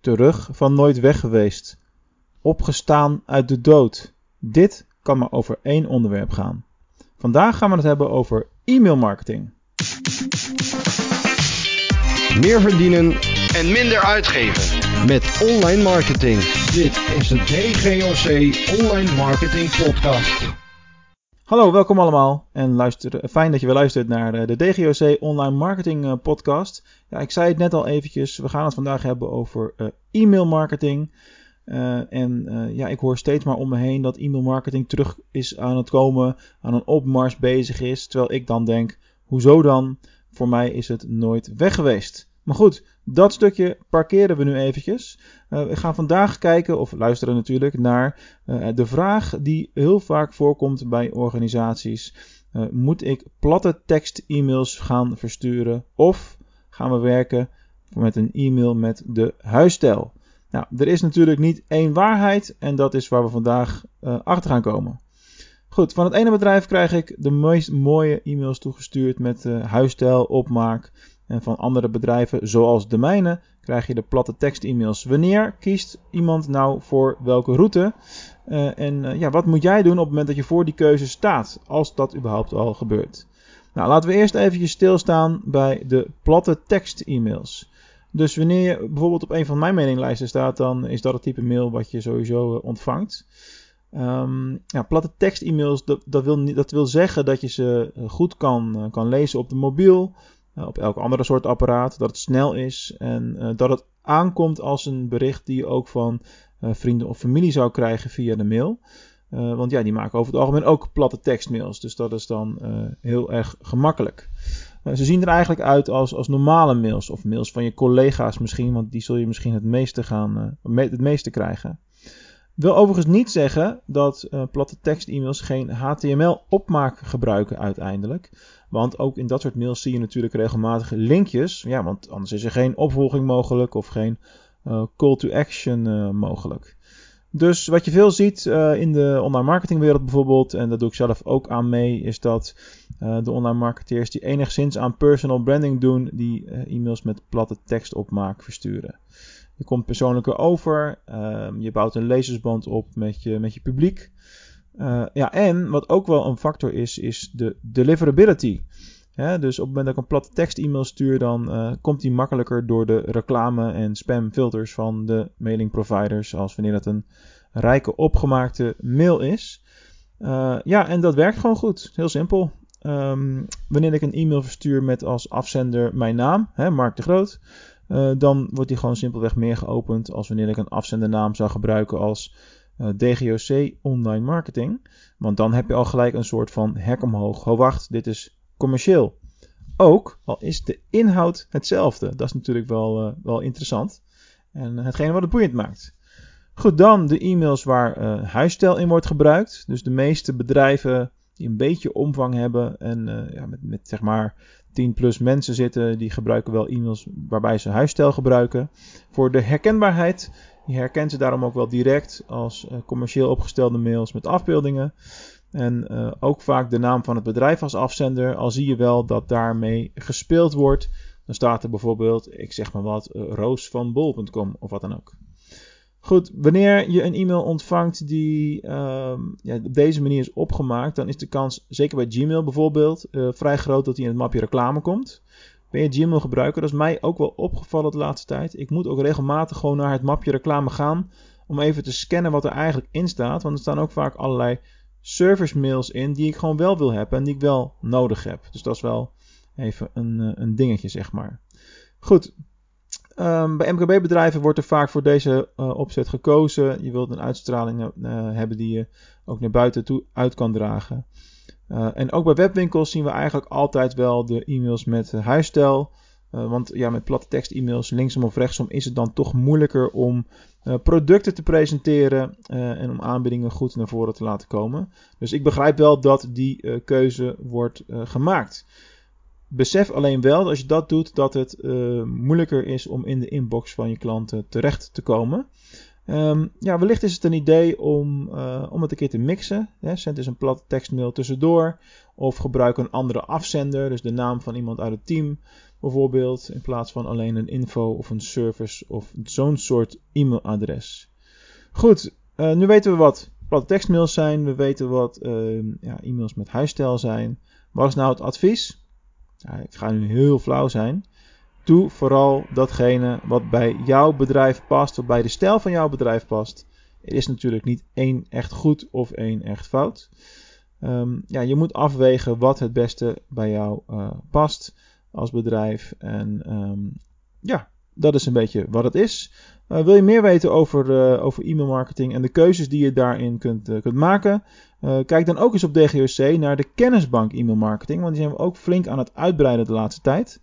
terug van nooit weg geweest, opgestaan uit de dood. Dit kan maar over één onderwerp gaan. Vandaag gaan we het hebben over e-mailmarketing. Meer verdienen en minder uitgeven. met online marketing. Dit is de DGOC Online Marketing Podcast. Hallo, welkom allemaal en luister, fijn dat je weer luistert naar de, de DGOC Online Marketing eh, Podcast. Ja, ik zei het net al eventjes, we gaan het vandaag hebben over eh, e-mail marketing. Eh, en eh, ja, ik hoor steeds maar om me heen dat e-mail marketing terug is aan het komen, aan een opmars bezig is. Terwijl ik dan denk, hoezo dan? Voor mij is het nooit weg geweest. Maar goed, dat stukje parkeren we nu eventjes. Uh, we gaan vandaag kijken, of luisteren natuurlijk, naar uh, de vraag die heel vaak voorkomt bij organisaties. Uh, moet ik platte tekst-e-mails gaan versturen of gaan we werken met een e-mail met de huisstijl? Nou, er is natuurlijk niet één waarheid en dat is waar we vandaag achter gaan komen. Goed, van het ene bedrijf krijg ik de meest mooie e-mails toegestuurd met huisstijl, opmaak. En van andere bedrijven, zoals de mijne, krijg je de platte tekst-e-mails. Wanneer kiest iemand nou voor welke route? Uh, en uh, ja, wat moet jij doen op het moment dat je voor die keuze staat, als dat überhaupt al gebeurt? Nou, laten we eerst eventjes stilstaan bij de platte tekst-e-mails. Dus wanneer je bijvoorbeeld op een van mijn mailinglijsten staat, dan is dat het type mail wat je sowieso uh, ontvangt. Um, ja, platte tekst-e-mails, dat, dat, wil, dat wil zeggen dat je ze goed kan, kan lezen op de mobiel, op elk andere soort apparaat, dat het snel is en uh, dat het aankomt als een bericht die je ook van uh, vrienden of familie zou krijgen via de mail. want ja, die maken over het algemeen ook platte tekstmails, dus dat is dan heel erg gemakkelijk. ze zien er eigenlijk uit als, als normale mails of mails van je collega's misschien, want die zul je misschien het meeste, gaan, het meeste krijgen. Wil overigens niet zeggen dat platte tekst-e-mails geen HTML-opmaak gebruiken uiteindelijk. Want ook in dat soort mails zie je natuurlijk regelmatig linkjes. Ja, want anders is er geen opvolging mogelijk of geen uh, call to action uh, mogelijk. Dus wat je veel ziet uh, in de online marketingwereld bijvoorbeeld, en dat doe ik zelf ook aan mee, is dat de online marketeers die enigszins aan personal branding doen, die e-mails met platte tekstopmaak versturen. Je komt persoonlijker over, je bouwt een lezersband op met je, met je publiek. Uh, ja, en wat ook wel een factor is, is de deliverability. Dus op het moment dat ik een platte tekst-e-mail stuur, dan uh, komt die makkelijker door de reclame- en spamfilters van de mailing providers, als wanneer het een rijke opgemaakte mail is. Uh, ja, en dat werkt gewoon goed. Heel simpel. Um, wanneer ik een e-mail verstuur met als afzender mijn naam, Mark de Groot, dan wordt die gewoon simpelweg meer geopend als wanneer ik een afzendernaam zou gebruiken als DGOC online marketing. Want dan heb je al gelijk een soort van hek omhoog. Oh wacht, dit is commercieel. Ook al is de inhoud hetzelfde. Dat is natuurlijk wel, uh, wel interessant. En hetgene wat het boeiend maakt. Goed, dan de e-mails waar uh, huisstijl in wordt gebruikt. Dus de meeste bedrijven die een beetje omvang hebben en ja, met, met zeg maar 10 plus mensen zitten, die gebruiken wel e-mails waarbij ze huisstijl gebruiken. Voor de herkenbaarheid je herkent ze daarom ook wel direct als uh, commercieel opgestelde mails met afbeeldingen. En uh, ook vaak de naam van het bedrijf als afzender. Al zie je wel dat daarmee gespeeld wordt. Dan staat er bijvoorbeeld, ik zeg maar wat, uh, roosvanbol.com of wat dan ook. Goed, wanneer je een e-mail ontvangt die uh, ja, op deze manier is opgemaakt, dan is de kans, zeker bij Gmail bijvoorbeeld, vrij groot dat hij in het mapje reclame komt. Ben je Gmail gebruiker? Dat is mij ook wel opgevallen de laatste tijd. Ik moet ook regelmatig gewoon naar het mapje reclame gaan. Om even te scannen wat er eigenlijk in staat. Want er staan ook vaak allerlei service mails in die ik gewoon wel wil hebben. En die ik wel nodig heb. Dus dat is wel even een, eh, een dingetje zeg maar. Goed. Um, bij MKB-bedrijven wordt er vaak voor deze uh, opzet gekozen. Je wilt een uitstraling uh, hebben die je ook naar buiten toe uit kan dragen. Uh, en ook bij webwinkels zien we eigenlijk altijd wel de e-mails met huisstijl. Uh, want ja, met platte tekst e-mails linksom of rechtsom is het dan toch moeilijker om producten te presenteren en om aanbiedingen goed naar voren te laten komen. Dus ik begrijp wel dat die keuze wordt gemaakt. Besef alleen wel, als je dat doet, dat het moeilijker is om in de inbox van je klanten terecht te komen. Um, ja, wellicht is het een idee om, uh, om het een keer te mixen. Hè. Zend dus een platte tekstmail tussendoor. Of gebruik een andere afzender, dus de naam van iemand uit het team. bijvoorbeeld, in plaats van alleen een info of een service of zo'n soort e-mailadres. Goed, uh, nu weten we wat platte tekstmails zijn, we weten wat uh, ja, e-mails met huisstijl zijn. Wat is nou het advies? Ik ga nu heel flauw zijn. Doe vooral datgene wat bij jouw bedrijf past, wat bij de stijl van jouw bedrijf past. Er is natuurlijk niet één echt goed of één echt fout. Um, ja, je moet afwegen wat het beste bij jou uh, past als bedrijf. En um, ja, dat is een beetje wat het is. Uh, wil je meer weten over, uh, over e mailmarketing en de keuzes die je daarin kunt, uh, kunt maken? kijk dan ook eens op DGOC naar de kennisbank e-mailmarketing, want die zijn we ook flink aan het uitbreiden de laatste tijd.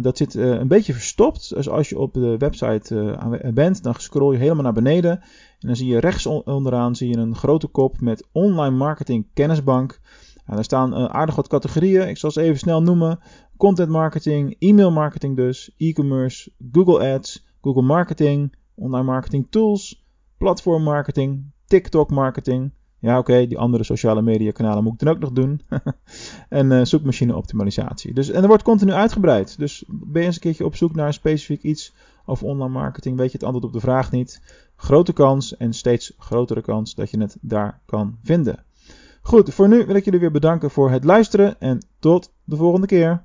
dat zit een beetje verstopt. Dus als je op de website bent, dan scroll je helemaal naar beneden. En dan zie je rechts onderaan zie je een grote kop met online marketing kennisbank. Nou, daar staan aardig wat categorieën. Ik zal ze even snel noemen. Content marketing, e-mail marketing dus, e-commerce, Google Ads, Google Marketing, online marketing tools, platform marketing, TikTok marketing. Ja, oké, die andere sociale media kanalen moet ik dan ook nog doen. en uh, zoekmachine optimalisatie. Dus, en er wordt continu uitgebreid. Dus ben je eens een keertje op zoek naar specifiek iets over online marketing, weet je het antwoord op de vraag niet. Grote kans en steeds grotere kans dat je het daar kan vinden. Goed, voor nu wil ik jullie weer bedanken voor het luisteren en tot de volgende keer.